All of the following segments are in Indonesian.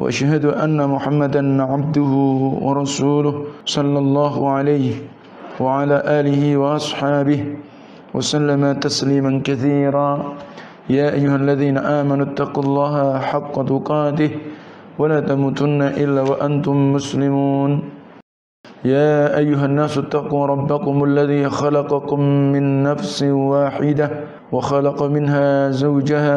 وأشهد أن محمدا عبده ورسوله صلى الله عليه وعلى آله وأصحابه وسلم تسليما كثيرا. يا أيها الذين آمنوا اتقوا الله حق تقاته ولا تموتن إلا وأنتم مسلمون. يا أيها الناس اتقوا ربكم الذي خلقكم من نفس واحدة وخلق منها زوجها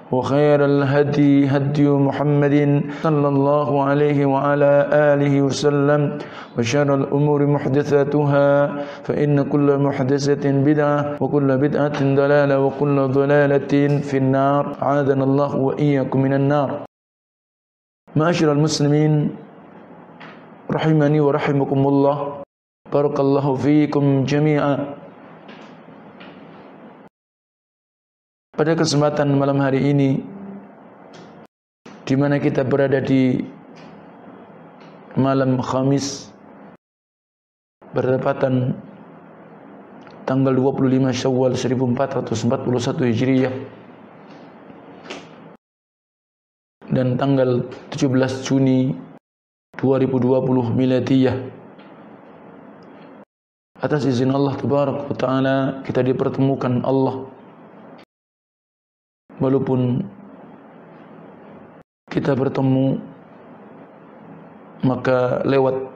وخير الهدي هدي محمد صلى الله عليه وعلى آله وسلم وشر الأمور محدثاتها فإن كل محدثة بدعة وكل بدعة ضلالة وكل ضلالة في النار. عاذنا الله وإياكم من النار. معاشر المسلمين رحمني ورحمكم الله. بارك الله فيكم جميعا. Pada kesempatan malam hari ini di mana kita berada di malam Khamis bertepatan tanggal 25 Syawal 1441 Hijriah dan tanggal 17 Juni 2020 Miladiyah. Atas izin Allah Tabaraka taala kita dipertemukan Allah walaupun kita bertemu maka lewat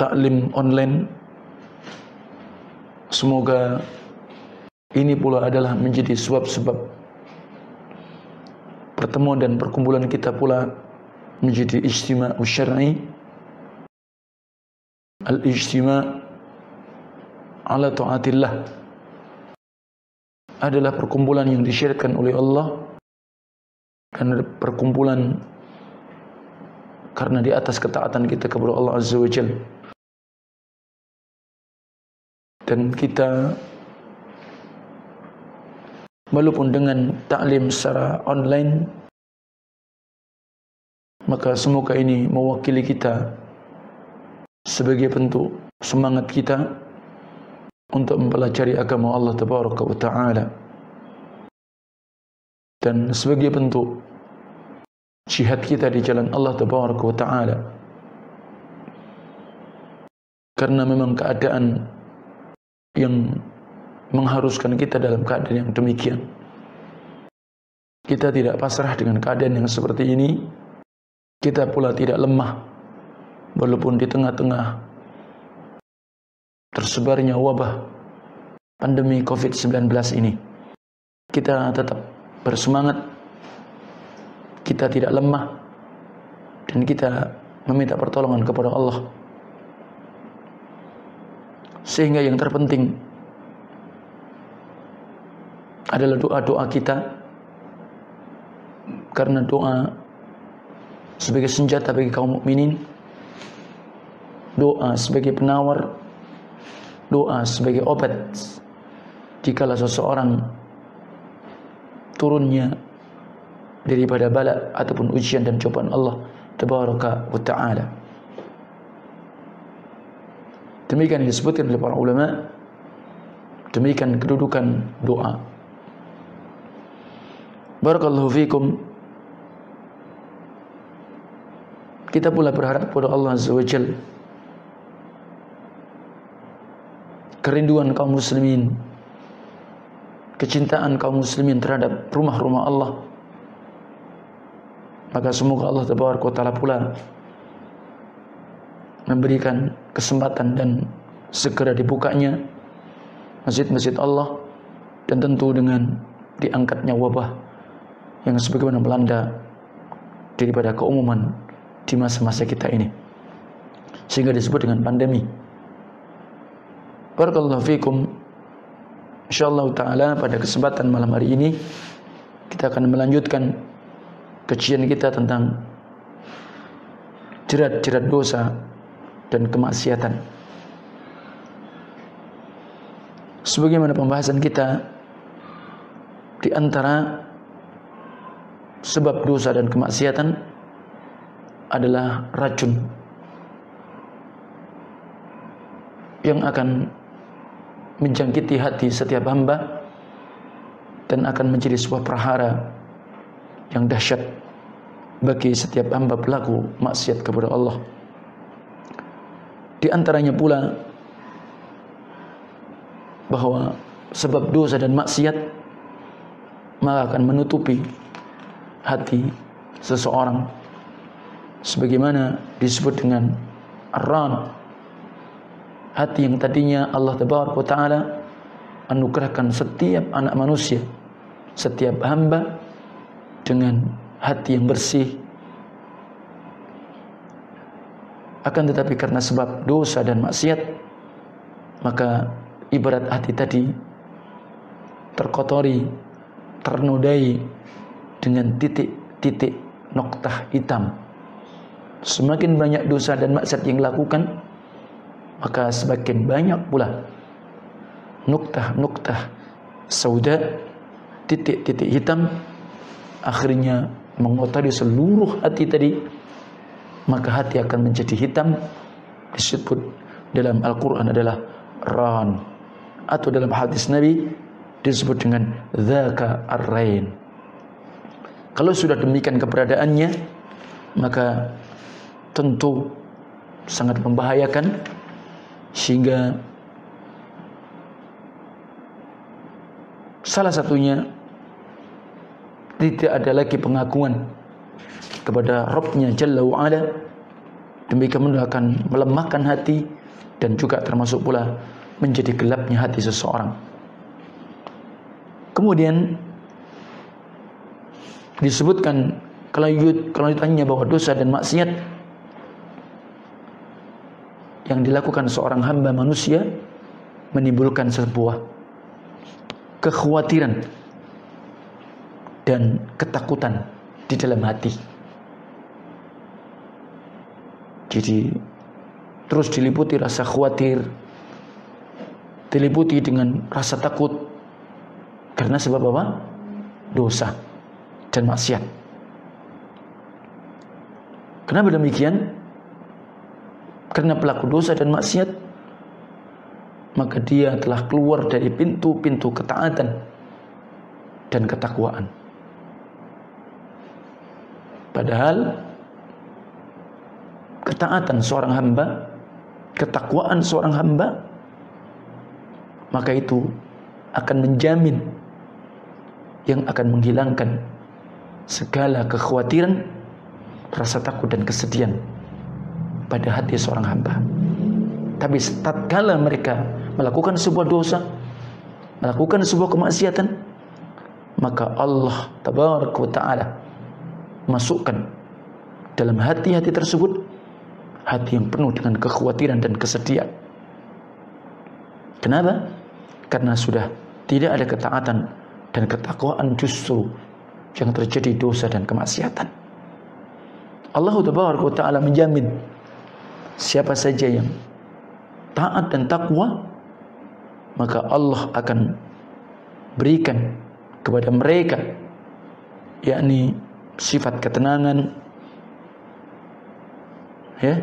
taklim online semoga ini pula adalah menjadi sebab-sebab pertemuan dan perkumpulan kita pula menjadi ijtima' syar'i. Al-ijtima' ala ta'atillah adalah perkumpulan yang disyariatkan oleh Allah karena perkumpulan karena di atas ketaatan kita kepada Allah Azza wa Jal. Dan kita walaupun dengan taklim secara online maka semoga ini mewakili kita sebagai bentuk semangat kita untuk mempelajari agama Allah Tabaraka wa Ta'ala. Dan sebagai bentuk jihad kita di jalan Allah Tabaraka wa Ta'ala. Karena memang keadaan yang mengharuskan kita dalam keadaan yang demikian. Kita tidak pasrah dengan keadaan yang seperti ini. Kita pula tidak lemah. Walaupun di tengah-tengah tersebarnya wabah pandemi COVID-19 ini. Kita tetap bersemangat, kita tidak lemah, dan kita meminta pertolongan kepada Allah. Sehingga yang terpenting adalah doa-doa kita, karena doa sebagai senjata bagi kaum mukminin, doa sebagai penawar doa sebagai obat jikalau seseorang turunnya daripada bala ataupun ujian dan cobaan Allah tabaraka wa taala. Demikian disebutkan oleh para ulama. Demikian kedudukan doa. Barakallahu fikum. Kita pula berharap kepada Allah azza wa kerinduan kaum muslimin kecintaan kaum muslimin terhadap rumah-rumah Allah. Maka semoga Allah taala pula memberikan kesempatan dan segera dibukanya masjid-masjid Allah dan tentu dengan diangkatnya wabah yang sebagaimana melanda daripada keumuman di masa-masa kita ini. Sehingga disebut dengan pandemi Barakallahu fikum Insyaallah taala pada kesempatan malam hari ini kita akan melanjutkan kajian kita tentang jerat-jerat dosa dan kemaksiatan. Sebagaimana pembahasan kita di antara sebab dosa dan kemaksiatan adalah racun yang akan menjangkiti hati setiap hamba dan akan menjadi sebuah perhara yang dahsyat bagi setiap hamba pelaku maksiat kepada Allah. Di antaranya pula bahwa sebab dosa dan maksiat maka akan menutupi hati seseorang sebagaimana disebut dengan ar hati yang tadinya Allah taala anugerahkan setiap anak manusia setiap hamba dengan hati yang bersih. Akan tetapi karena sebab dosa dan maksiat maka ibarat hati tadi terkotori ternodai dengan titik-titik noktah hitam. Semakin banyak dosa dan maksiat yang dilakukan maka semakin banyak pula noktah-noktah sauda titik-titik hitam akhirnya mengotori seluruh hati tadi maka hati akan menjadi hitam. Disebut dalam Al-Quran adalah ran atau dalam hadis Nabi disebut dengan dzaka ar-rain. Kalau sudah demikian keberadaannya maka tentu sangat membahayakan sehingga salah satunya tidak ada lagi pengakuan kepada Rabbnya Jalla wa'ala demikian akan melemahkan hati dan juga termasuk pula menjadi gelapnya hati seseorang. Kemudian disebutkan kelanjutannya bahwa dosa dan maksiat yang dilakukan seorang hamba manusia menimbulkan sebuah kekhawatiran dan ketakutan di dalam hati. Jadi terus diliputi rasa khawatir, diliputi dengan rasa takut karena sebab apa? Dosa dan maksiat. Kenapa demikian? Karena pelaku dosa dan maksiat maka dia telah keluar dari pintu-pintu ketaatan dan ketakwaan. Padahal ketaatan seorang hamba, ketakwaan seorang hamba, maka itu akan menjamin yang akan menghilangkan segala kekhawatiran, rasa takut dan kesedihan pada hati seorang hamba. Tapi tatkala mereka melakukan sebuah dosa, melakukan sebuah kemaksiatan, maka Allah tabaraka taala masukkan dalam hati-hati tersebut hati yang penuh dengan kekhawatiran dan kesedihan. Kenapa? Karena sudah tidak ada ketaatan dan ketakwaan justru yang terjadi dosa dan kemaksiatan. Allah Taala menjamin siapa saja yang taat dan takwa maka Allah akan berikan kepada mereka yakni sifat ketenangan ya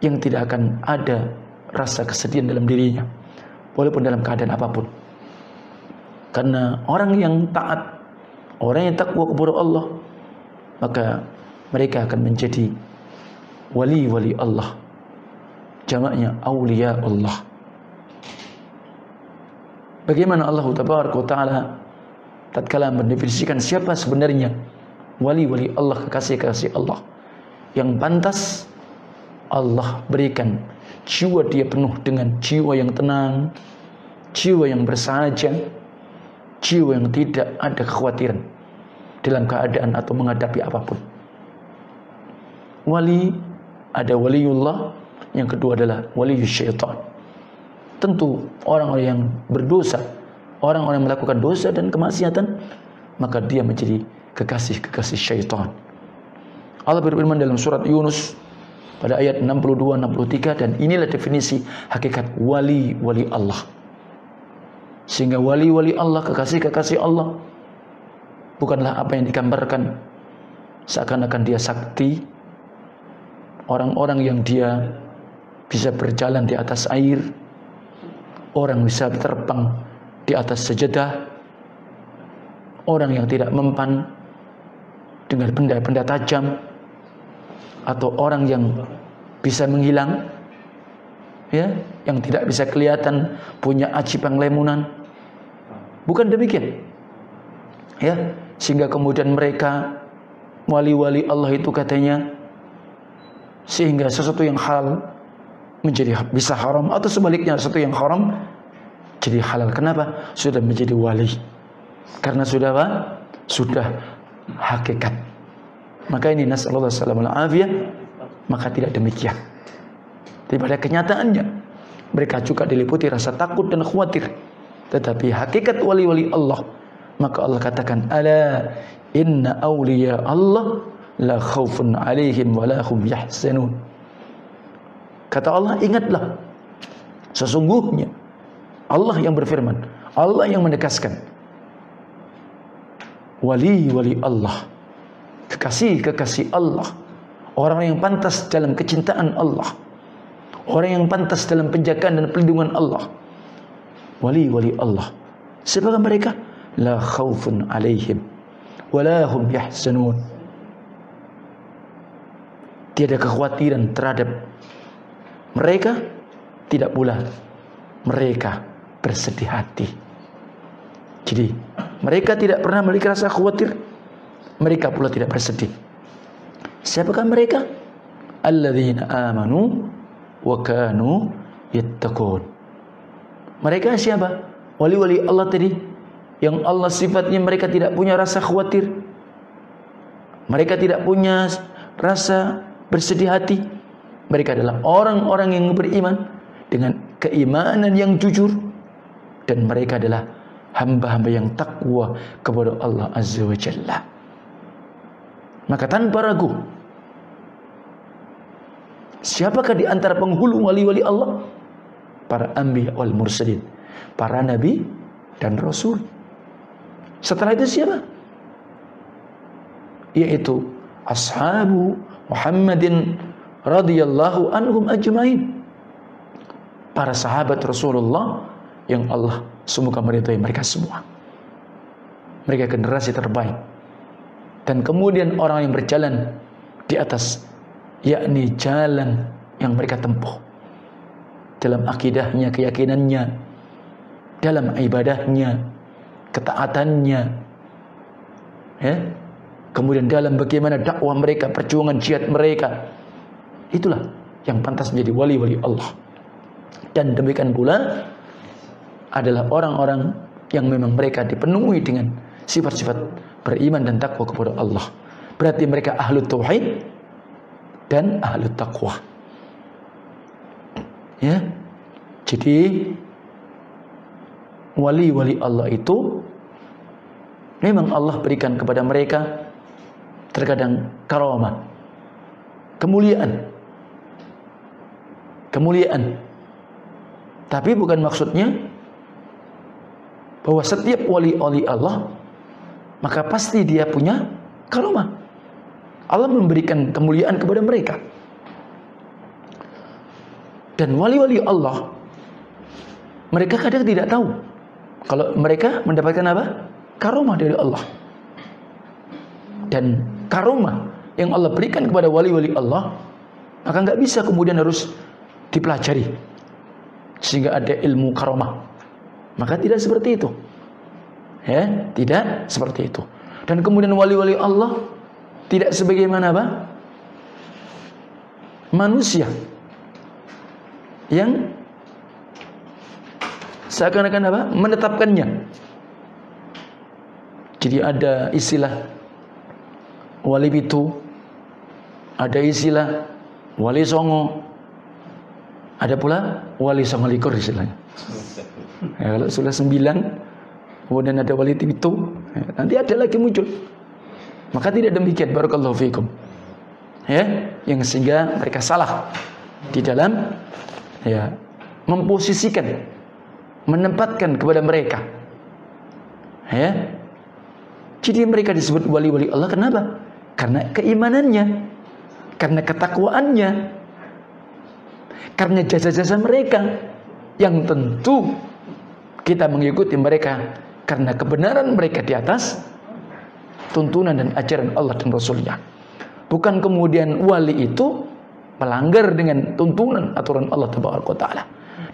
yang tidak akan ada rasa kesedihan dalam dirinya walaupun dalam keadaan apa pun. Karena orang yang taat orang yang takwa kepada Allah maka mereka akan menjadi wali-wali Allah. Jamaknya aulia Allah. Bagaimana Allah taala tatkala mendefinisikan siapa sebenarnya wali-wali Allah kekasih-kekasih Allah? Yang pantas Allah berikan jiwa dia penuh dengan jiwa yang tenang, jiwa yang bersahaja, jiwa yang tidak ada kekhawatiran dalam keadaan atau menghadapi apa pun. Wali ada waliullah, yang kedua adalah wali syaitan. Tentu orang-orang yang berdosa, orang-orang yang melakukan dosa dan kemaksiatan, maka dia menjadi kekasih-kekasih syaitan. Allah berfirman dalam surat Yunus pada ayat 62 63 dan inilah definisi hakikat wali-wali Allah. Sehingga wali-wali Allah, kekasih-kekasih Allah bukanlah apa yang digambarkan seakan-akan dia sakti orang-orang yang dia bisa berjalan di atas air orang bisa terbang di atas sejadah orang yang tidak mempan dengan benda-benda tajam atau orang yang bisa menghilang ya yang tidak bisa kelihatan punya aji panglemunan. Bukan demikian ya sehingga kemudian mereka wali-wali Allah itu katanya sehingga sesuatu yang halal menjadi bisa haram atau sebaliknya sesuatu yang haram jadi halal. Kenapa? Sudah menjadi wali. Karena sudah apa? Sudah hakikat. Maka ini nasallallahu alaihi maka tidak demikian. Tapi pada kenyataannya mereka juga diliputi rasa takut dan khawatir. Tetapi hakikat wali-wali Allah maka Allah katakan ala inna awliya Allah la khaufun alaihim wa la hum. Kata Allah ingatlah sesungguhnya Allah yang berfirman, Allah yang menegaskan wali-wali Allah kekasih-kekasih Allah, orang yang pantas dalam kecintaan Allah, orang yang pantas dalam penjagaan dan perlindungan Allah, wali-wali Allah. Siapakah mereka? La khaufun alaihim wala hum yahzanun. Tiada kekhawatiran terhadap mereka, tidak pula mereka bersedih hati. Jadi, mereka tidak pernah memiliki rasa khawatir mereka pula tidak bersedih. Siapakah mereka? Alladzina amanu wa kanu yattaqun. Mereka siapa? Wali-wali Allah tadi yang Allah sifatnya mereka tidak punya rasa khawatir. Mereka tidak punya rasa bersedih hati. Mereka adalah orang-orang yang beriman dengan keimanan yang jujur dan mereka adalah hamba-hamba yang takwa kepada Allah Azza wa Jalla. Maka tanpa ragu Siapakah di antara penghulu wali-wali Allah? Para anbiya wal mursalin, para nabi dan rasul. Setelah itu siapa? Yaitu ashabu Muhammadin radhiyallahu anhum ajmain. Para sahabat Rasulullah yang Allah semoga meridhai mereka semua. Mereka generasi terbaik dan kemudian orang yang berjalan di atas yakni jalan yang mereka tempuh dalam akidahnya, keyakinannya, dalam ibadahnya, ketaatannya, ya. Kemudian dalam bagaimana dakwah mereka, perjuangan jihad mereka, itulah yang pantas menjadi wali-wali Allah. Dan demikian pula adalah orang-orang yang memang mereka dipenuhi dengan sifat-sifat beriman dan takwa kepada Allah. Berarti mereka ahlu tauhid dan ahlu takwa. Ya. Jadi wali-wali Allah itu memang Allah berikan kepada mereka terkadang karamah, kemuliaan. Kemuliaan. Tapi bukan maksudnya bahwa setiap wali-wali Allah maka pasti dia punya karomah. Allah memberikan kemuliaan kepada mereka. Dan wali-wali Allah mereka kadang tidak tahu kalau mereka mendapatkan apa? Karomah dari Allah. Dan karomah yang Allah berikan kepada wali-wali Allah maka nggak bisa kemudian harus dipelajari sehingga ada ilmu karomah. Maka tidak seperti itu. Ya, tidak seperti itu. Dan kemudian wali-wali Allah tidak sebagaimana apa? manusia yang seakan-akan apa? menetapkannya. Jadi ada istilah wali pitu, ada istilah wali songo, ada pula wali songo likur istilahnya. Ya, kalau sudah sembilan, kemudian ada wali pitu, ya, nanti ada lagi muncul. Maka tidak demikian barakallahu fikum. Ya, yang sehingga mereka salah di dalam ya memposisikan menempatkan kepada mereka ya jadi mereka disebut wali-wali Allah kenapa karena keimanannya. Karena ketakwaannya. Karena jasa-jasa mereka. Yang tentu kita mengikuti mereka. Karena kebenaran mereka di atas tuntunan dan ajaran Allah dan Rasulnya. Bukan kemudian wali itu melanggar dengan tuntunan aturan Allah Taala.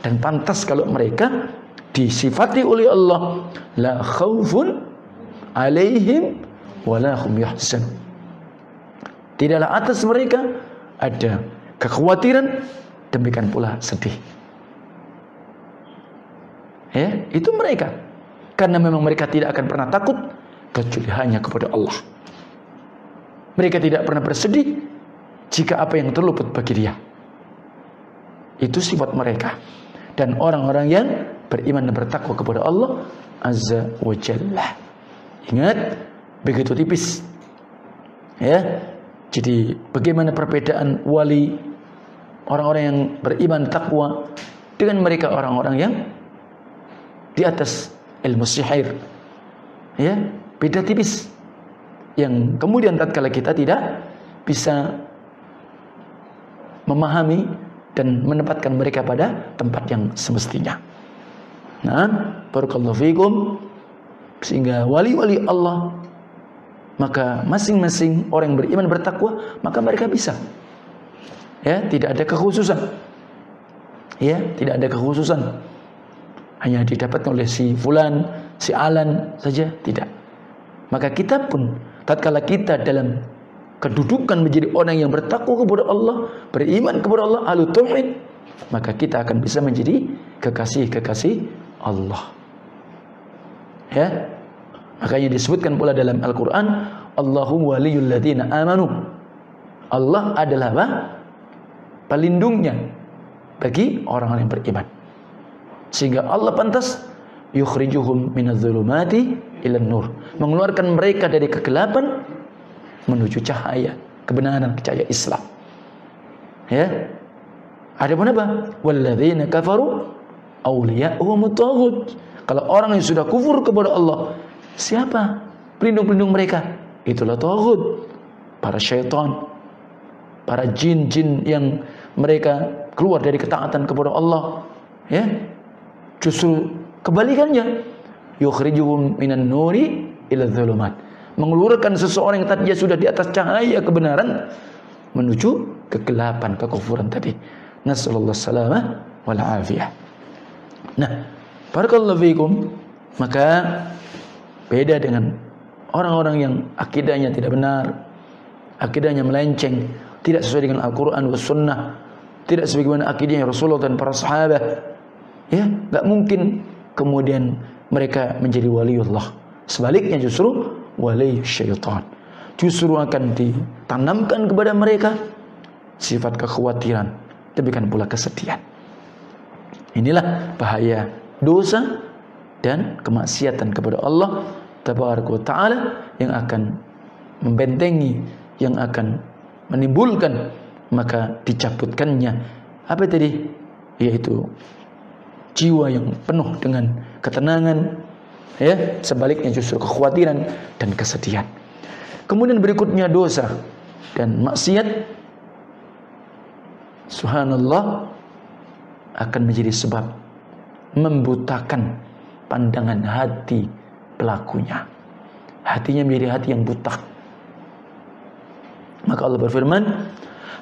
Dan pantas kalau mereka disifati oleh Allah la khaufun alaihim hum yahzan tidaklah atas mereka ada kekhawatiran demikian pula sedih ya itu mereka karena memang mereka tidak akan pernah takut kecuali hanya kepada Allah mereka tidak pernah bersedih jika apa yang terluput bagi dia itu sifat mereka dan orang-orang yang beriman dan bertakwa kepada Allah Azza wa Jalla. Ingat, begitu tipis. Ya. Jadi bagaimana perbedaan wali orang-orang yang beriman takwa dengan mereka orang-orang yang di atas ilmu sihir. Ya, beda tipis. Yang kemudian tatkala kita tidak bisa memahami dan menempatkan mereka pada tempat yang semestinya. Nah, barakallahu fikum sehingga wali-wali Allah maka masing-masing orang yang beriman bertakwa maka mereka bisa ya tidak ada kekhususan ya tidak ada kekhususan hanya didapatkan oleh si fulan si alan saja tidak maka kita pun tatkala kita dalam kedudukan menjadi orang yang bertakwa kepada Allah, beriman kepada Allah, ahlu tauhid, maka kita akan bisa menjadi kekasih-kekasih Allah. Ya. Makanya disebutkan pula dalam Al-Qur'an, Allahu waliyul ladzina amanu. Allah adalah apa? Pelindungnya bagi orang-orang yang beriman. Sehingga Allah pantas yukhrijuhum minadh-dhulumati ilan nur, mengeluarkan mereka dari kegelapan menuju cahaya kebenaran cahaya Islam. Ya. Ada pun apa? Walladzina kafaru awliya'uhum. Kalau orang yang sudah kufur kepada Allah, siapa pelindung-pelindung mereka? Itulah taghut. Para syaitan, para jin-jin yang mereka keluar dari ketaatan kepada Allah. Ya. Justru kebalikannya. Yukhrijuhum minan nuri ila dhulumat mengeluarkan seseorang yang tadinya sudah di atas cahaya kebenaran menuju kegelapan kekufuran tadi. Nasallallahu salamah wal afiyah. Nah, barakallahu fikum maka beda dengan orang-orang yang akidahnya tidak benar, akidahnya melenceng, tidak sesuai dengan Al-Qur'an was sunnah, tidak sebagaimana akidahnya Rasulullah dan para sahabat. Ya, enggak mungkin kemudian mereka menjadi waliullah. Sebaliknya justru wali syaitan. Justru akan ditanamkan kepada mereka sifat kekhawatiran, demikian pula kesedihan. Inilah bahaya dosa dan kemaksiatan kepada Allah tabaraka taala yang akan membentengi, yang akan menimbulkan maka dicabutkannya. Apa tadi? Yaitu jiwa yang penuh dengan ketenangan ya sebaliknya justru kekhawatiran dan kesedihan. Kemudian berikutnya dosa dan maksiat. Subhanallah akan menjadi sebab membutakan pandangan hati pelakunya. Hatinya menjadi hati yang buta. Maka Allah berfirman,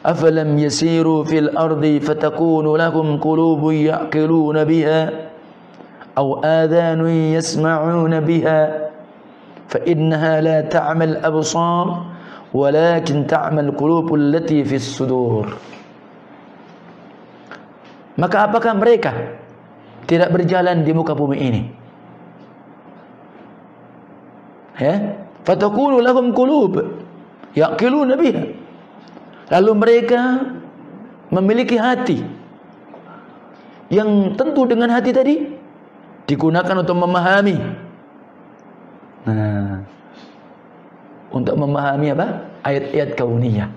"Afalam yasiru fil ardi fatakunu lakum qulubun ya'qiluna biha aw adhanun yasma'una biha fa innaha la ta'mal absar walakin ta'mal qulubul lati fis sudur." Maka apakah mereka tidak berjalan di muka bumi ini? Ya, fatakulu lahum qulub yaqiluna biha. Lalu mereka memiliki hati yang tentu dengan hati tadi digunakan untuk memahami. Nah, untuk memahami apa? Ayat-ayat kauniyah.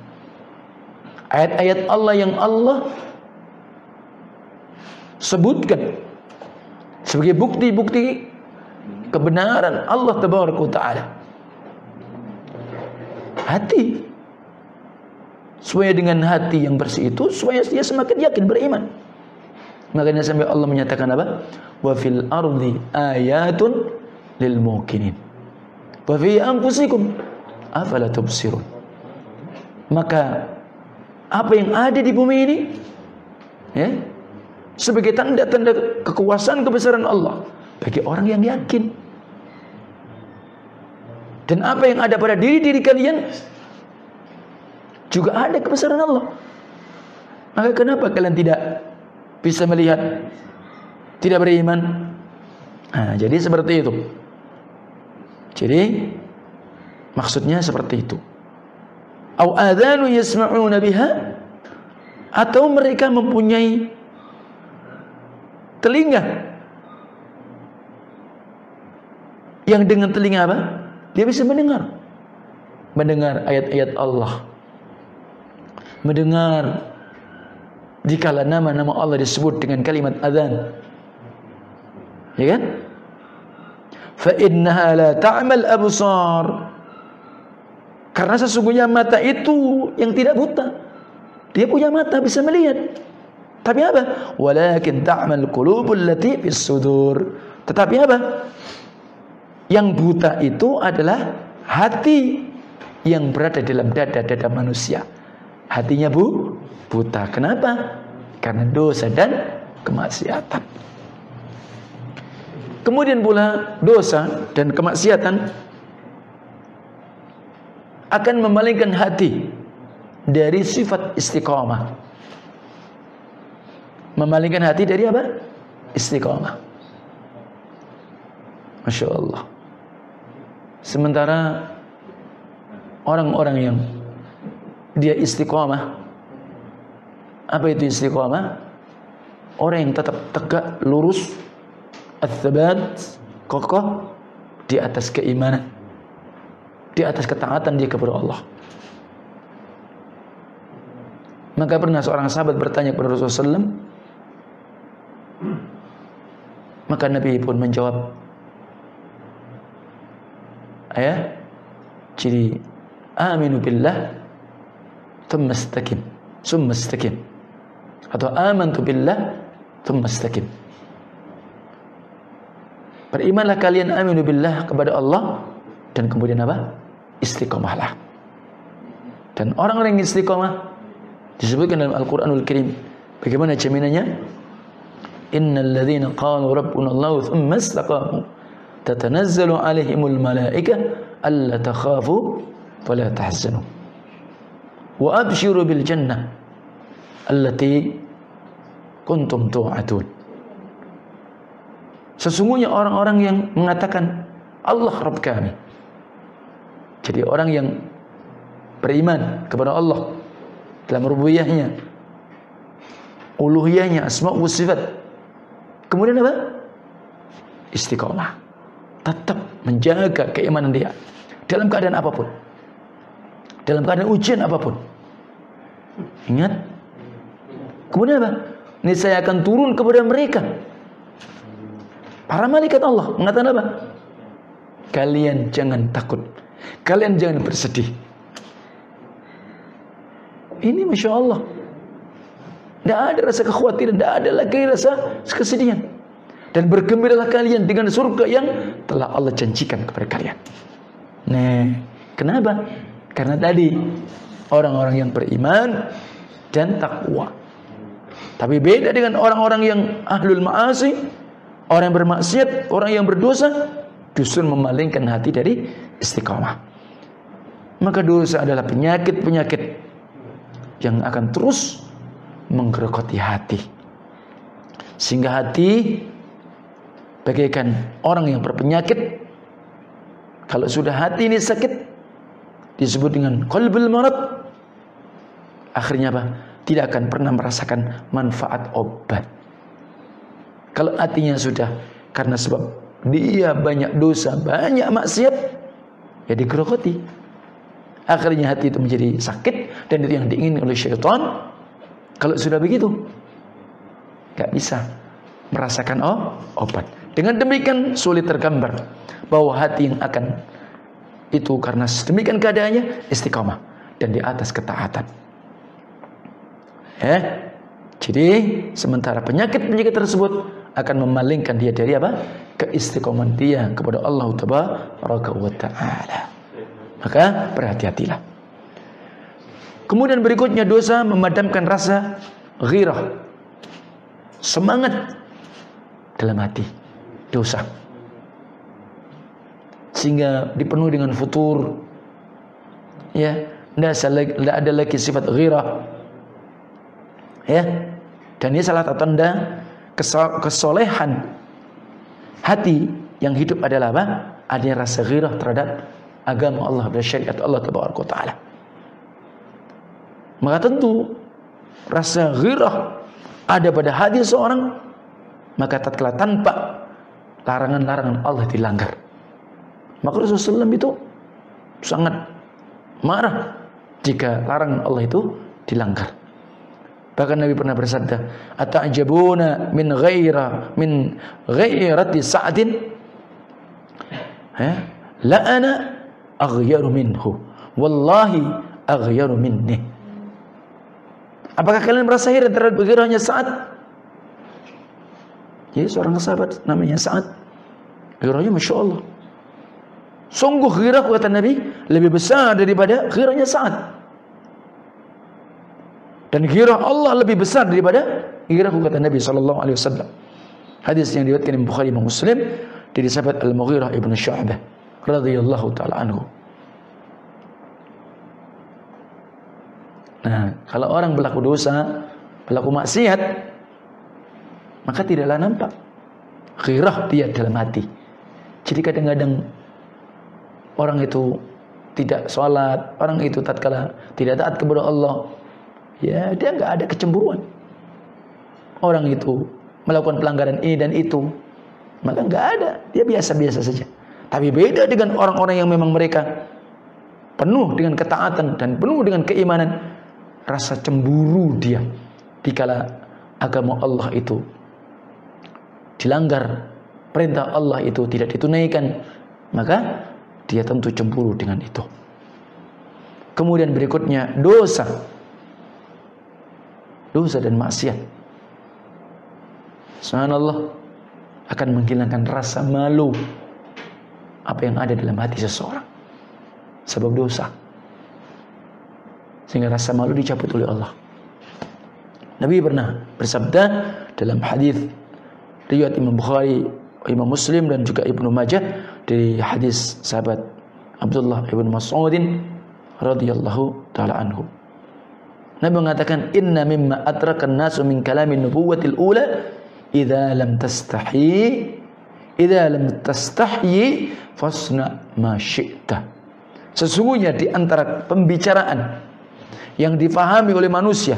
Ayat-ayat Allah yang Allah sebutkan sebagai bukti-bukti kebenaran Allah Tabaraka taala. Hati supaya dengan hati yang bersih itu supaya dia semakin yakin beriman. Makanya sampai Allah menyatakan apa? Wa fil ardi ayatun lil mukinin. Wa fi anfusikum afala tubsirun. Maka apa yang ada di bumi ini ya sebagai tanda-tanda kekuasaan kebesaran Allah bagi orang yang yakin. Dan apa yang ada pada diri-diri kalian juga ada kebesaran Allah. Maka kenapa kalian tidak bisa melihat tidak beriman? Nah, jadi seperti itu. Jadi maksudnya seperti itu. Au adzanu yasma'una biha atau mereka mempunyai telinga yang dengan telinga apa? Dia bisa mendengar. Mendengar ayat-ayat Allah. Mendengar dikala nama-nama Allah disebut dengan kalimat adzan. Ya kan? Fa innaha la ta'mal absar. Karena sesungguhnya mata itu yang tidak buta. Dia punya mata bisa melihat. Tapi apa? Walakin ta'mal qulubul lati fis sudur. Tetapi apa? Yang buta itu adalah hati yang berada dalam dada-dada manusia. Hatinya bu buta. Kenapa? Karena dosa dan kemaksiatan. Kemudian pula dosa dan kemaksiatan akan memalingkan hati dari sifat istiqomah. Memalingkan hati dari apa? Istiqomah. Masya Allah. Sementara orang-orang yang dia istiqomah apa itu istiqamah? Orang yang tetap tegak, lurus, ats kokoh di atas keimanan. Di atas ketaatan dia kepada Allah. Maka pernah seorang sahabat bertanya kepada Rasulullah SAW. Maka Nabi pun menjawab. Ayah. Jadi. Aminu billah. Thumma istakim. Summa istakim atau amantu billah thumma istaqim. Berimanlah kalian aminu billah kepada Allah dan kemudian apa? Istiqomahlah. Dan orang-orang yang istiqomah disebutkan dalam Al-Qur'anul Karim. Bagaimana jaminannya? Innal ladzina qalu rabbuna Allah thumma istaqamu tatanazzalu alaihimul malaikah alla takhafu wa la tahzanu wa abshiru bil jannah allati kuntum tu'atun. Sesungguhnya orang-orang yang mengatakan Allah Rabb kami. Jadi orang yang beriman kepada Allah dalam rububiyahnya, uluhiyahnya, asma wa sifat. Kemudian apa? Istiqomah. Tetap menjaga keimanan dia dalam keadaan apa pun. Dalam keadaan ujian apa pun. Ingat. Kemudian apa? Ini saya akan turun kepada mereka. Para malaikat Allah mengatakan apa? Kalian jangan takut. Kalian jangan bersedih. Ini Masya Allah. Tidak ada rasa kekhawatiran. Tidak ada lagi rasa kesedihan. Dan bergembiralah kalian dengan surga yang telah Allah janjikan kepada kalian. Nah, kenapa? Karena tadi orang-orang yang beriman dan takwa. Tapi beda dengan orang-orang yang ahlul ma'asi, orang yang bermaksiat, orang yang berdosa, justru memalingkan hati dari istiqamah. Maka dosa adalah penyakit-penyakit yang akan terus menggerogoti hati. Sehingga hati bagaikan orang yang berpenyakit kalau sudah hati ini sakit disebut dengan qalbul marad akhirnya apa? Tidak akan pernah merasakan manfaat obat. Kalau hatinya sudah karena sebab dia banyak dosa, banyak maksiat, ya digerogoti. Akhirnya hati itu menjadi sakit dan itu yang diingin oleh syaitan. Kalau sudah begitu, gak bisa merasakan oh, obat. Dengan demikian sulit tergambar bahwa hati yang akan itu karena sedemikian keadaannya istiqamah dan di atas ketaatan. Eh, jadi sementara penyakit-penyakit tersebut akan memalingkan dia dari apa? Keistiqomahan dia kepada Allah taala. Maka berhati-hatilah. Kemudian berikutnya dosa memadamkan rasa ghirah. Semangat dalam hati. Dosa. Sehingga dipenuhi dengan futur. Ya, tidak ada lagi sifat ghirah. Ya. Dan ini salah satu tanda kesolehan hati yang hidup adalah apa? Adanya rasa ghirah terhadap agama Allah dan syariat Allah taala. Maka tentu rasa ghirah ada pada hati seorang maka tatkala tanpa larangan-larangan Allah dilanggar. Maka Rasulullah SAW itu sangat marah jika larangan Allah itu dilanggar. Bahkan Nabi pernah bersabda, "Ata'jabuna min ghaira min ghairati sa'din?" Ya, la ana aghyaru minhu. Wallahi aghyaru minni. Apakah kalian merasa heran terhadap gairahnya Sa'ad? Ya, seorang sahabat namanya Sa'ad. Gairahnya Masya Allah. Sungguh gairah kata Nabi lebih besar daripada gairahnya Sa'ad. Dan ghirah Allah lebih besar daripada ghirah kata Nabi sallallahu alaihi wasallam. Hadis yang diriwayatkan Imam Bukhari Imam Muslim dari sahabat Al-Mughirah ibnu Syu'bah radhiyallahu taala anhu. Nah, kalau orang berlaku dosa, berlaku maksiat, maka tidaklah nampak ghirah dia dalam hati. Jadi kadang-kadang orang itu tidak sholat, orang itu tatkala tidak taat kepada Allah, ya dia nggak ada kecemburuan. Orang itu melakukan pelanggaran ini dan itu, maka nggak ada, dia biasa-biasa saja. Tapi beda dengan orang-orang yang memang mereka penuh dengan ketaatan dan penuh dengan keimanan, rasa cemburu dia dikala agama Allah itu dilanggar, perintah Allah itu tidak ditunaikan, maka dia tentu cemburu dengan itu. Kemudian berikutnya dosa. Dosa dan maksiat. Subhanallah akan menghilangkan rasa malu apa yang ada dalam hati seseorang. Sebab dosa. Sehingga rasa malu dicabut oleh Allah. Nabi pernah bersabda dalam hadis riwayat Imam Bukhari Imam Muslim dan juga Ibnu Majah dari hadis sahabat Abdullah ibn Mas'udin radhiyallahu taala anhu Nabi mengatakan inna mimma atrakan nasu min kalamin nubuwatil ula idza lam tastahi idza lam tastahi fasna ma syi'ta. Sesungguhnya di antara pembicaraan yang difahami oleh manusia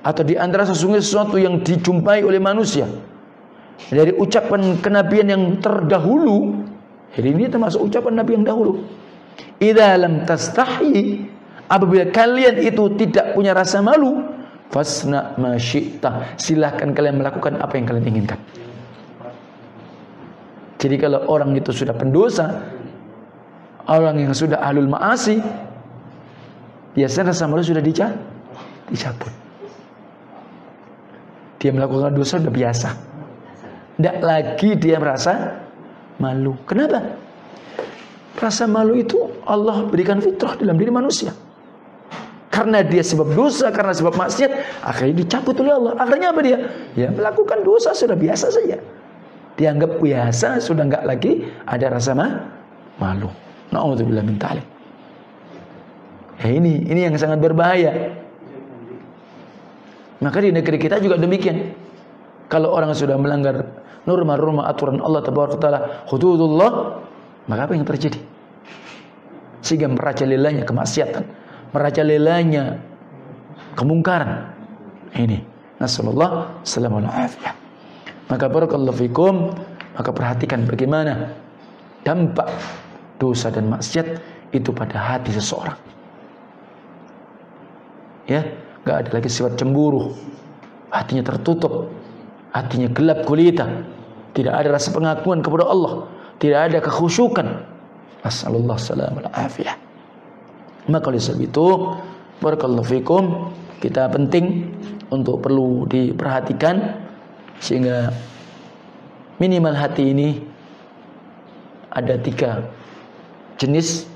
atau di antara sesungguhnya sesuatu yang dijumpai oleh manusia dari ucapan kenabian yang terdahulu jadi ini termasuk ucapan nabi yang dahulu idza lam tastahi Apabila kalian itu tidak punya rasa malu, fasna masyita. Silahkan kalian melakukan apa yang kalian inginkan. Jadi kalau orang itu sudah pendosa, orang yang sudah ahlul maasi, biasanya rasa malu sudah dicabut. Dia melakukan dosa sudah biasa. Tidak lagi dia merasa malu. Kenapa? Rasa malu itu Allah berikan fitrah dalam diri manusia. Karena dia sebab dosa, karena sebab maksiat, akhirnya dicabut oleh Allah. Akhirnya apa dia? Ya melakukan dosa sudah biasa saja. Dianggap biasa, sudah enggak lagi ada rasa ma malu. Nauzubillah min talik. Ya ini, ini yang sangat berbahaya. Maka di negeri kita juga demikian. Kalau orang sudah melanggar norma-norma aturan Allah Taala, hududullah, maka apa yang terjadi? Sehingga merajalelanya kemaksiatan, merajalelanya kemungkaran. Ini. Nasallallahu alaihi wasallam. Maka barakallahu fikum, maka perhatikan bagaimana dampak dosa dan maksiat itu pada hati seseorang. Ya, nggak ada lagi sifat cemburu. Hatinya tertutup, hatinya gelap gulita. Tidak ada rasa pengakuan kepada Allah, tidak ada kekhusyukan. Nasallallahu salam afiyah. Maka oleh sebab itu, barakallahu fikum, kita penting untuk perlu diperhatikan sehingga minimal hati ini ada tiga jenis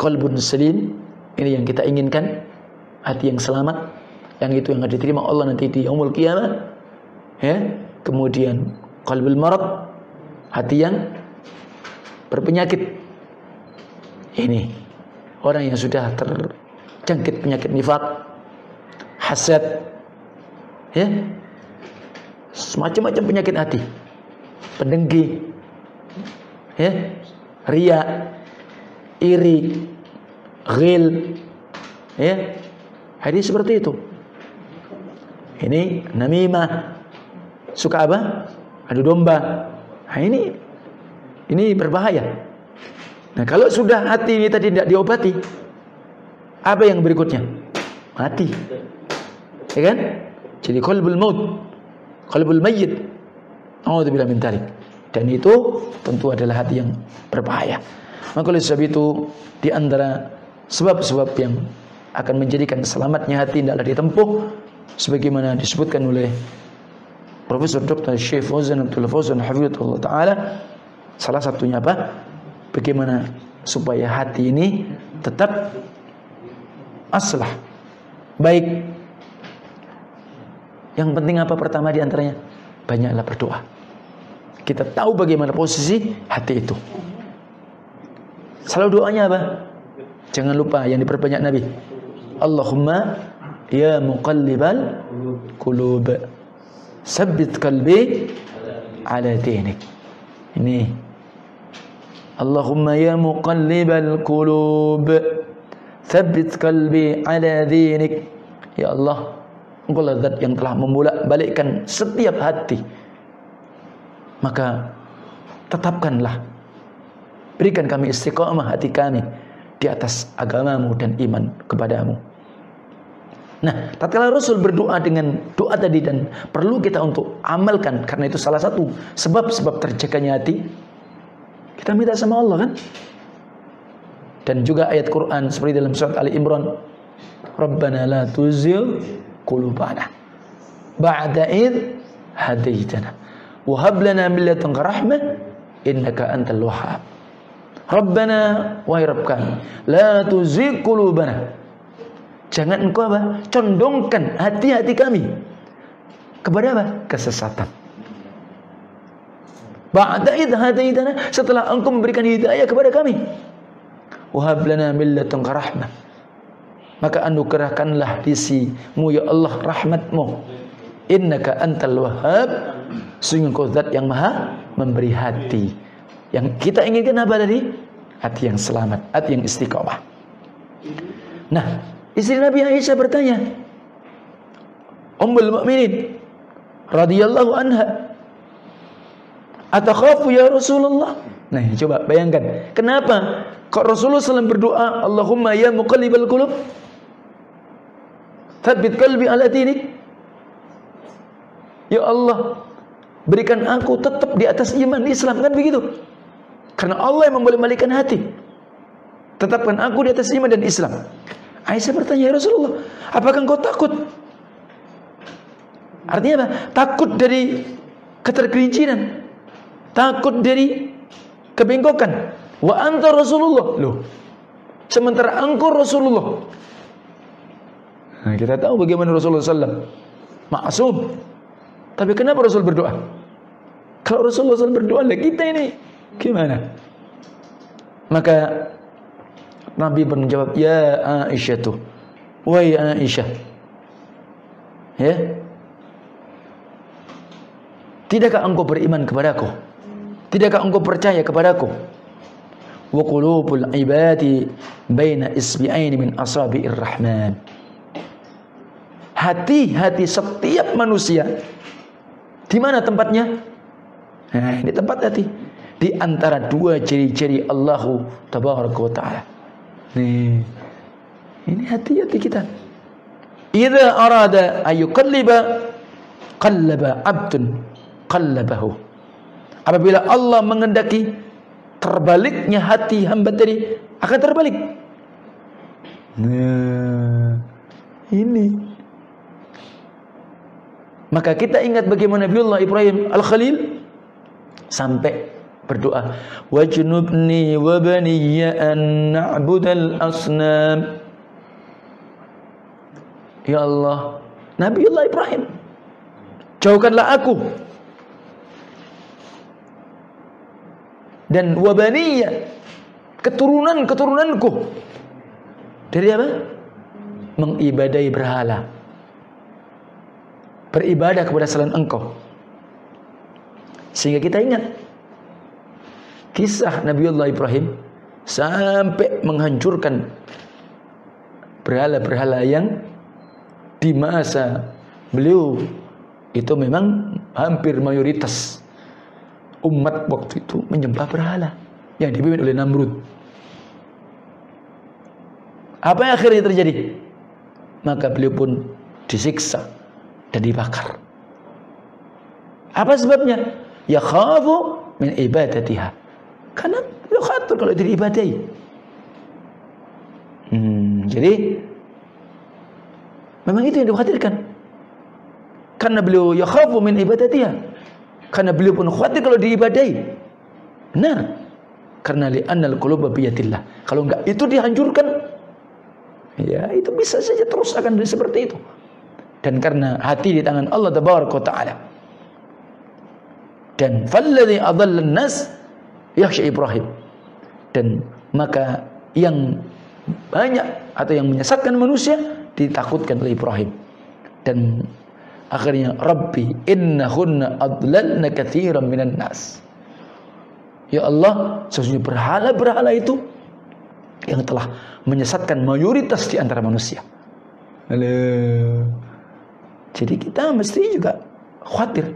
kolbun salim ini yang kita inginkan hati yang selamat yang itu yang akan diterima Allah nanti di yaumul kiamat ya? Kemudian qalbul marad hati yang berpenyakit. Ini orang yang sudah terjangkit penyakit nifak hasad ya? Semacam-macam penyakit hati. Pendengki ya? Ria iri ghil ya? Hadis seperti itu. Ini namimah suka apa? Adu domba. Nah, ini ini berbahaya. Nah kalau sudah hati ini tadi tidak diobati apa yang berikutnya? Mati. Ya kan? Jadi qalbul maut qalbul mayyit. Alhamdulillah min dan itu tentu adalah hati yang berbahaya. Maka oleh sebab itu di antara sebab-sebab yang akan menjadikan selamatnya hati tidaklah ditempuh sebagaimana disebutkan oleh Profesor Dr. Syekh Fauzan Abdul Fauzan Hafizullah taala salah satunya apa? Bagaimana supaya hati ini tetap aslah baik yang penting apa pertama di antaranya banyaklah berdoa kita tahu bagaimana posisi hati itu Selalu doanya apa? Jangan lupa yang diperbanyak Nabi. Allahumma ya muqallibal qulub sabbit qalbi ala dinik. Ini Allahumma ya muqallibal qulub sabbit qalbi ala dinik. Ya Allah, Engkau zat yang telah membolak balikkan setiap hati. Maka tetapkanlah Berikan kami istiqamah hati kami di atas agamamu dan iman kepadamu. Nah, tatkala Rasul berdoa dengan doa tadi dan perlu kita untuk amalkan karena itu salah satu sebab-sebab terjaganya hati. Kita minta sama Allah kan? Dan juga ayat Quran seperti dalam surat Ali Imran, Rabbana la tuzigh qulubana ba'da id hadaitana wa hab lana min ladunka rahmah innaka antal wahhab. Rabbana kami, la tuzigh qulubana. Jangan engkau apa? Condongkan hati-hati kami kepada apa? Kesesatan. Ba'da idh hadaitana setelah engkau memberikan hidayah kepada kami. Wahab lana min ladunka rahmah. Maka anugerahkanlah disimu ya Allah rahmatmu. Innaka antal wahhab. Sungguh kau zat yang maha memberi hati. Yang kita inginkan apa tadi? Hati yang selamat, hati yang istiqomah. Nah, istri Nabi Aisyah bertanya, Ummul Mukminin radhiyallahu anha, "Atakhafu ya Rasulullah?" Nah, coba bayangkan, kenapa kok Rasulullah SAW berdoa, "Allahumma ya muqallibal qulub, tsabbit qalbi ala dinik." Ya Allah, berikan aku tetap di atas iman Islam kan begitu. Karena Allah yang memboleh balikan hati. Tetapkan aku di atas iman dan Islam. Aisyah bertanya, ya Rasulullah, apakah engkau takut? Artinya apa? Takut dari ketergelinciran. Takut dari kebengkokan. Wa anta Rasulullah. Loh. Sementara engkau Rasulullah. Nah, kita tahu bagaimana Rasulullah SAW. Maksum. Tapi kenapa Rasul berdoa? Kalau Rasulullah SAW berdoa, kita ini Gimana? Maka Nabi menjawab, "Ya Aisyah tuh. Wahai Aisyah." Ya. Tidakkah engkau beriman kepadaku? Tidakkah engkau percaya kepadaku? Wa qulubul ibadi baina isbi'aini min asabi'ir rahman. Hati-hati setiap manusia di mana tempatnya? Nah, ini tempat hati di antara dua ciri-ciri Allahu tabaraka wa taala. Nih. Ini hati-hati kita. Idza arada ayuqalliba qallaba 'abdun qallabahu. Apabila Allah mengendaki terbaliknya hati hamba tadi akan terbalik. Nah, ini. Maka kita ingat bagaimana Nabiullah Ibrahim Al-Khalil sampai berdoa, "Wajnubni wa baniya an na'budal asnam." Ya Allah, Nabiullah Ibrahim, jauhkanlah aku dan wabaniya keturunan-keturunanku dari apa? Mengibadai berhala. Beribadah kepada selain engkau. Sehingga kita ingat kisah Nabiullah Ibrahim sampai menghancurkan berhala-berhala yang di masa beliau itu memang hampir mayoritas umat waktu itu menyembah berhala yang dipimpin oleh Namrud. Apa yang akhirnya terjadi? Maka beliau pun disiksa dan dibakar. Apa sebabnya? Ya khafu min ibadatiha. Karena beliau khawatir kalau diibadahi. Hmm, jadi Memang itu yang dikhawatirkan. Karena beliau ya khafu min ibadatiha. Karena beliau pun khawatir kalau diibadahi. Benar. Karena li'annal quluba biyatillah. Kalau enggak itu dihancurkan. Ya, itu bisa saja terus akan seperti itu. Dan karena hati di tangan Allah taala. Dan falladhi adallan nas yakhsha Ibrahim. Dan maka yang banyak atau yang menyesatkan manusia ditakutkan oleh Ibrahim. Dan akhirnya Rabbi innahunna adlalna katsiran minan nas. Ya Allah sesungguhnya berhala-berhala itu yang telah menyesatkan mayoritas di antara manusia. Halo. jadi kita mesti juga khawatir.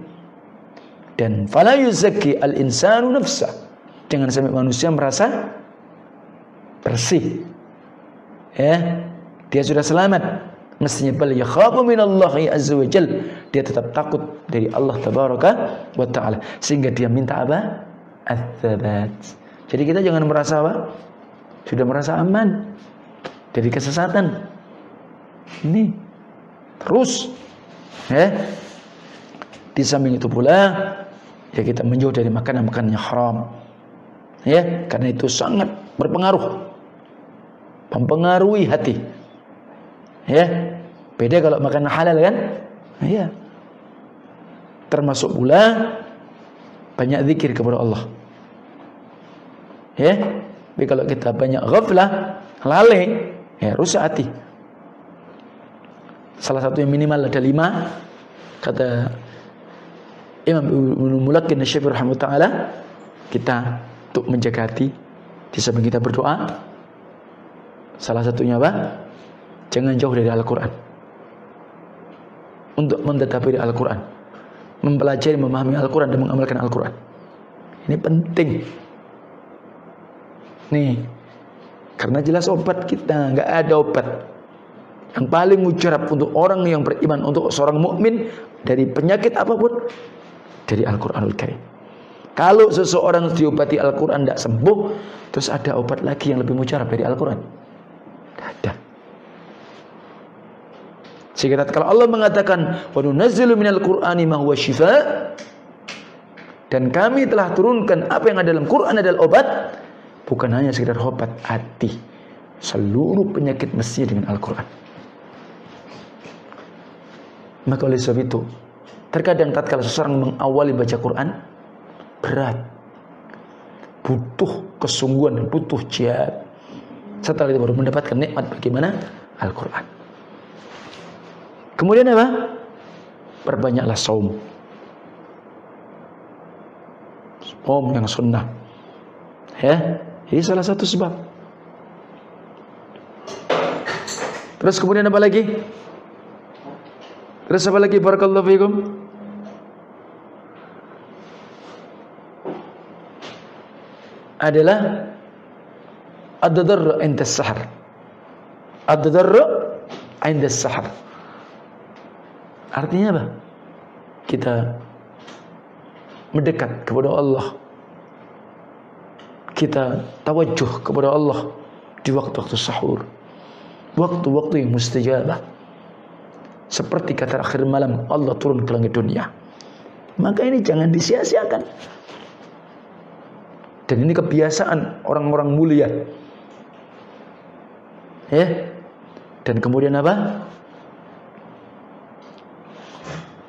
Dan fala yuzakki al insanu nafsa jangan sampai manusia merasa bersih. Ya. Dia sudah selamat. Mestinya bal yakhafu minallahi azza wa jal. Dia tetap takut dari Allah tabaraka wa taala. Sehingga dia minta apa? Ats-tsabat jadi kita jangan merasa apa? Sudah merasa aman dari kesesatan. Ini terus. Ya. Di samping itu pula ya kita menjauh dari makanan-makanan yang haram ya karena itu sangat berpengaruh mempengaruhi hati Ya. Beda kalau makan halal kan? Ya. Termasuk pula banyak zikir kepada Allah. Ya. Tapi kalau kita banyak ghaflah, lalai, ya rusak hati. Salah satu yang minimal ada lima kata Imam Ibnu Mulakin Syafi'i rahimahullah taala kita untuk menjaga hati di samping kita berdoa salah satunya apa? Jangan jauh dari Al-Quran. Untuk mentetapi Al-Quran. Mempelajari, memahami Al-Quran dan mengamalkan Al-Quran. Ini penting. Nih. Karena jelas obat kita. nggak ada obat. Yang paling mujarab untuk orang yang beriman. Untuk seorang mukmin Dari penyakit apa pun. Dari Al-Quranul Karim. Kalau seseorang diobati Al-Quran tidak sembuh. Terus ada obat lagi yang lebih mujarab dari Al-Quran. Ada. Sehingga kalau Allah mengatakan ma huwa shifa dan kami telah turunkan apa yang ada dalam Quran adalah obat bukan hanya sekedar obat hati seluruh penyakit mestinya dengan Al-Quran maka oleh sebab itu terkadang tatkala seseorang mengawali baca Quran berat. Butuh kesungguhan butuh jihad. Setelah itu baru mendapatkan nikmat bagaimana? Al-Quran. Kemudian apa? Perbanyaklah saum. om yang sunnah. Ya ini salah satu sebab. Terus kemudian apa lagi? Terus apa lagi? Barakallahu fiikum adalah ad-darr inda sahar ad-darr inda sahar artinya apa? Kita mendekat kepada Allah. Kita tawajuh kepada Allah di waktu-waktu sahur. Waktu-waktu yang mustajabah. Seperti kata akhir malam Allah turun ke langit dunia. Maka ini jangan disia-siakan dan ini kebiasaan orang-orang mulia. Ya. Dan kemudian apa?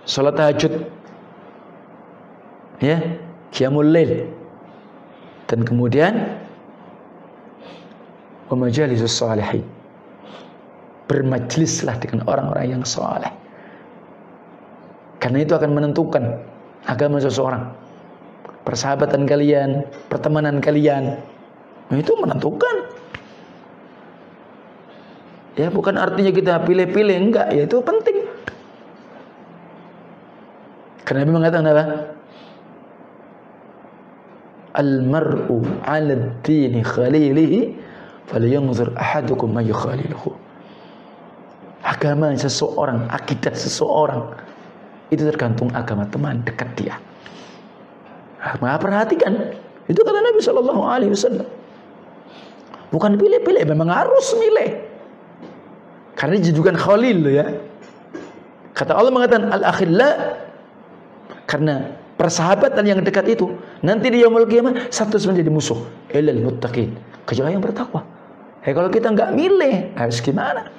Salat tahajud. Ya. Qiyamul lail. Dan kemudian majalisus salihin. Bermajlislah dengan orang-orang yang saleh. Karena itu akan menentukan agama seseorang persahabatan kalian pertemanan kalian. Nah, itu menentukan. Ya bukan artinya kita pilih-pilih enggak. Ya itu penting. Karena Nabi mengatakan apa? Al-mar'u 'ala dini khalilihi falyanzur ahadukum may yukhaliluhu. Agama seseorang, akidah seseorang itu tergantung agama teman dekat dia. Maka perhatikan, itu kata Nabi Shallallahu Alaihi Wasallam. Bukan pilih-pilih, memang harus milih. Karena jujukan khalil ya. Kata Allah mengatakan al-akhilla karena persahabatan yang dekat itu nanti di yaumul satu menjadi musuh. Ilal muttaqin. Kecuali yang bertakwa. Eh kalau kita nggak milih harus gimana?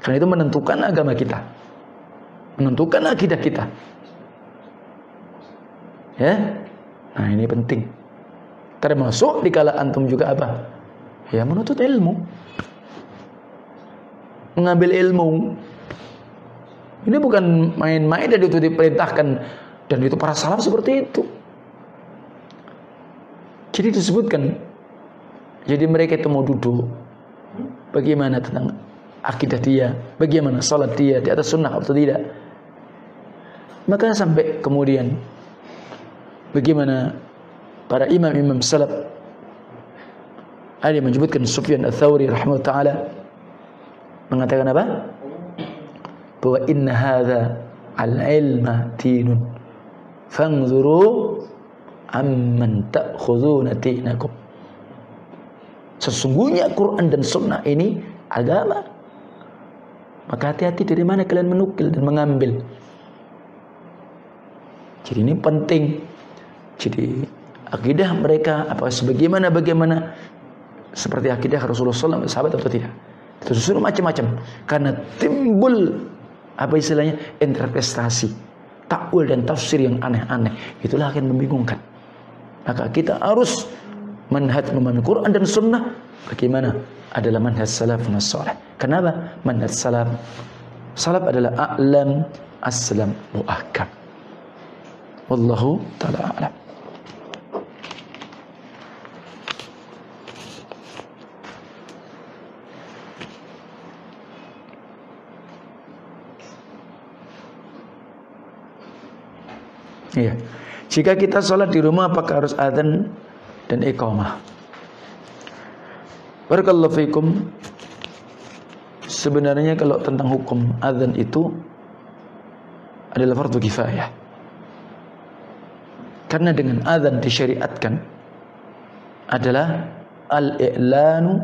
Karena itu menentukan agama kita. Menentukan akidah kita. Ya nah ini penting. Termasuk di kala antum juga apa? Ya menuntut ilmu. Mengambil ilmu. Ini bukan main-main dan itu diperintahkan. Dan itu para salaf seperti itu. Jadi disebutkan, jadi mereka itu mau duduk, bagaimana tentang akidah dia, bagaimana salat dia? Di atas sunnah atau tidak. Maka sampai kemudian bagaimana para imam-imam salaf ada yang menyebutkan Sufyan Ats-Tsauri rahimahullah taala mengatakan apa? Bahwa inna hadza al-ilma dinun Fangzuru amman ta'khuduna dinakum. Sesungguhnya Quran dan Sunnah ini agama. Maka hati-hati dari mana kalian menukil dan mengambil. Jadi ini penting. Jadi akidah mereka apa sebagaimana bagaimana seperti akidah Rasulullah SAW sahabat atau tidak. Itu sudah macam-macam. Karena timbul apa istilahnya interpretasi takwil dan tafsir yang aneh-aneh. Itulah akan membingungkan. Maka kita harus manhaj memahami Quran dan Sunnah. Bagaimana? Adalah manhaj salafun salih. Kenapa? Manhaj salaf salaf adalah a'lam aslam muakkad wallahu taala alam Iya. Jika kita sholat di rumah apakah harus adzan dan iqamah? Barakallahu fikum. Sebenarnya kalau tentang hukum adzan itu adalah fardu kifayah. Karena dengan adzan disyariatkan adalah al-i'lanu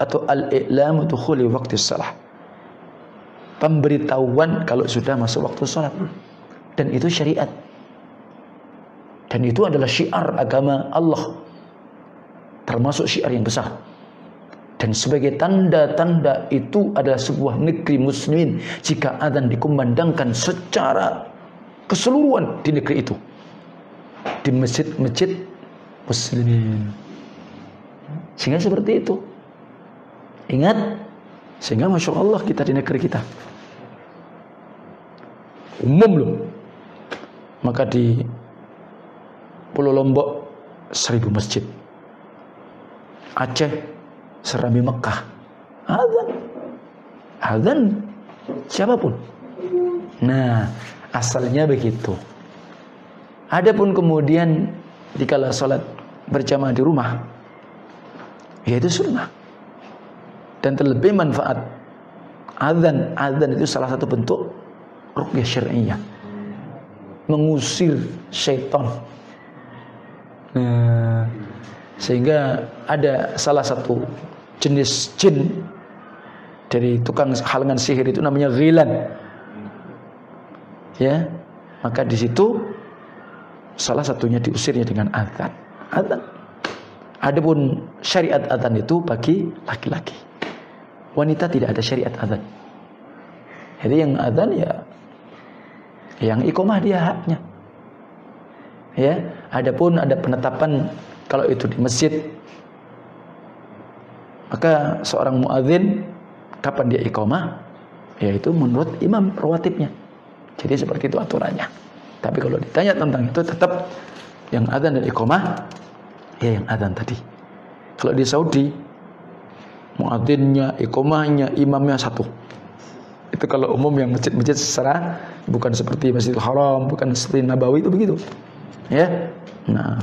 atau al-i'lamu dukhuli waktu salah. Pemberitahuan kalau sudah masuk waktu salat dan itu syariat. Dan itu adalah syiar agama Allah. Termasuk syiar yang besar. Dan sebagai tanda-tanda itu adalah sebuah negeri muslimin jika adzan dikumandangkan secara keseluruhan di negeri itu. Di masjid-masjid muslimin. Sehingga seperti itu. Ingat sehingga masya Allah kita di negeri kita. Umum loh maka di Pulau Lombok seribu masjid. Aceh serambi Mekah. Azan. Azan siapa pun. Nah, asalnya begitu. Adapun kemudian dikala sholat berjamaah di rumah, yaitu sunnah. Dan terlebih manfaat azan, azan itu salah satu bentuk rukyah syariah. Mengusir syaitan. Nah, sehingga ada salah satu jenis jin dari tukang halangan sihir itu namanya ghilan. Ya, maka di situ salah satunya diusirnya dengan azan. Azan. Adapun syariat azan itu bagi laki-laki. Wanita tidak ada syariat azan. Jadi yang azan ya yang ikomah dia haknya. Ya, adapun ada penetapan kalau itu di masjid maka seorang muadzin kapan dia ikomah yaitu menurut imam rawatibnya. Jadi seperti itu aturannya. Tapi kalau ditanya tentang itu tetap yang adzan dan iqamah ya yang adzan tadi. Kalau di Saudi muadzinnya, iqamahnya, imamnya satu. Itu kalau umum yang masjid-masjid secara bukan seperti Masjidil Haram, bukan seperti Nabawi itu begitu. Ya. Nah,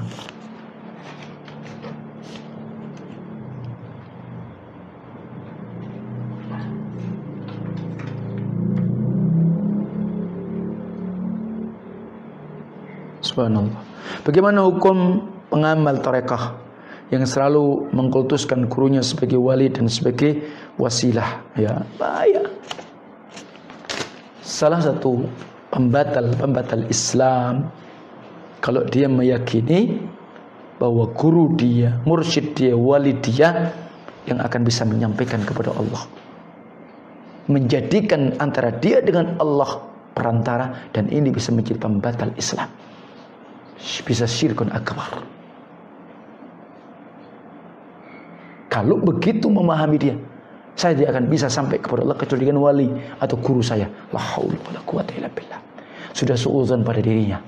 Subhanallah. Bagaimana hukum pengamal tarekah yang selalu mengkultuskan gurunya sebagai wali dan sebagai wasilah? Ya, bahaya. Salah satu pembatal-pembatal Islam kalau dia meyakini bahwa guru dia, mursyid dia, wali dia yang akan bisa menyampaikan kepada Allah. Menjadikan antara dia dengan Allah perantara dan ini bisa menjadi pembatal Islam bisa syirkun akbar. Kalau begitu memahami dia, saya tidak akan bisa sampai kepada Allah kecuali dengan wali atau guru saya. La haula wala quwata illa billah. Sudah suuzon pada dirinya.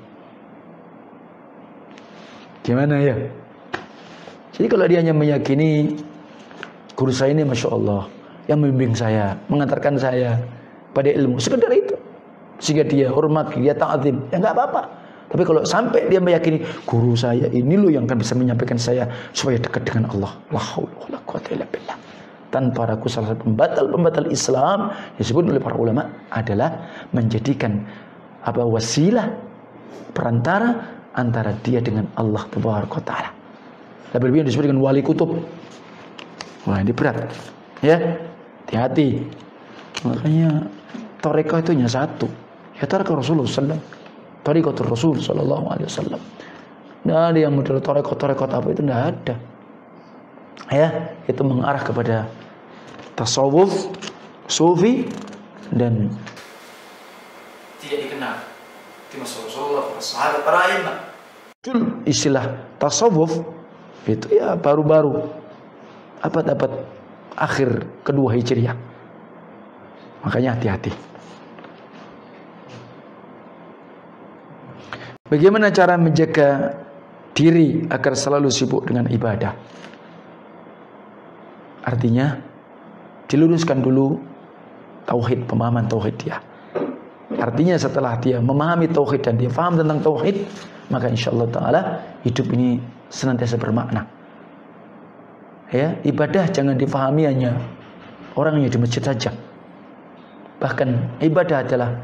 Gimana ya? Jadi kalau dia hanya meyakini guru saya ini Masya Allah yang membimbing saya, mengantarkan saya pada ilmu, sekedar itu. Sehingga dia hormat, dia ta'atim, ya nggak apa-apa. Tapi kalau sampai dia meyakini guru saya ini loh yang akan bisa menyampaikan saya supaya dekat dengan Allah. La haula wala quwata illa billah. Tanpa ragu salah satu pembatal-pembatal Islam disebut oleh para ulama adalah menjadikan apa wasilah perantara antara dia dengan Allah Taala. Lebih lebih disebut dengan wali kutub. Wah ini berat. Ya, hati-hati. Makanya toreko itu hanya satu. Ya toreko Rasulullah SAW Tarikatul Rasul Sallallahu Alaihi Wasallam. Tidak ada yang model torekot-torekot apa itu tidak ada. Ya, itu mengarah kepada tasawuf, sufi dan tidak dikenal di masa Rasulullah, para sahabat, para imam. Istilah tasawuf itu ya baru-baru apa dapat akhir kedua hijriah. Makanya hati-hati. Bagaimana cara menjaga diri agar selalu sibuk dengan ibadah? Artinya diluruskan dulu tauhid, pemahaman tauhid dia. Artinya setelah dia memahami tauhid dan dia faham tentang tauhid, maka insya Allah taala hidup ini senantiasa bermakna. Ya, ibadah jangan difahami hanya orang yang di masjid saja. Bahkan ibadah adalah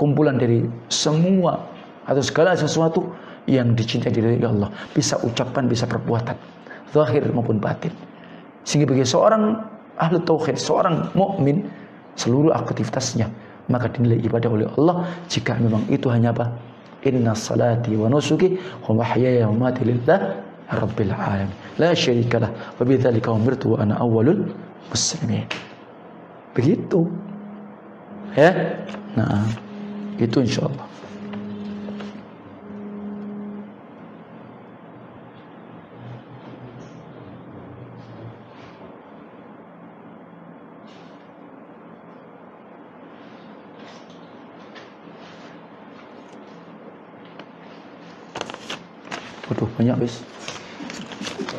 kumpulan dari semua atau segala sesuatu yang dicintai dari Allah bisa ucapan bisa perbuatan zahir maupun batin sehingga bagi seorang ahli tauhid seorang mukmin seluruh aktivitasnya maka dinilai ibadah oleh Allah jika memang itu hanya apa? Inna salati wa nusuki wa mahyaya wa mati lillah rabbil alamin. La syarikalah wa bidzalika umirtu wa ana awwalul muslimin. Begitu. Ya? Nah itu insyaallah banyak bis.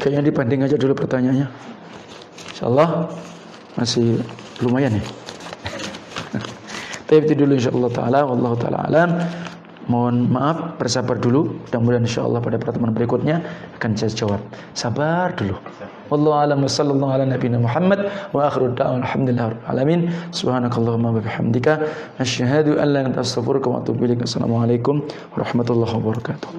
Kayaknya dibanding aja dulu pertanyaannya. Insyaallah masih lumayan ya. Tapi dulu insyaallah taala wallahu taala alam. Mohon maaf, bersabar dulu. Mudah-mudahan insyaallah pada pertemuan berikutnya akan saya jawab. Sabar dulu. Wallahu a'lam wa sallallahu ala nabiyina Muhammad wa akhiru rabbil alamin. Subhanakallahumma wa bihamdika asyhadu an la ilaha illa anta. Assalamualaikum warahmatullahi wabarakatuh.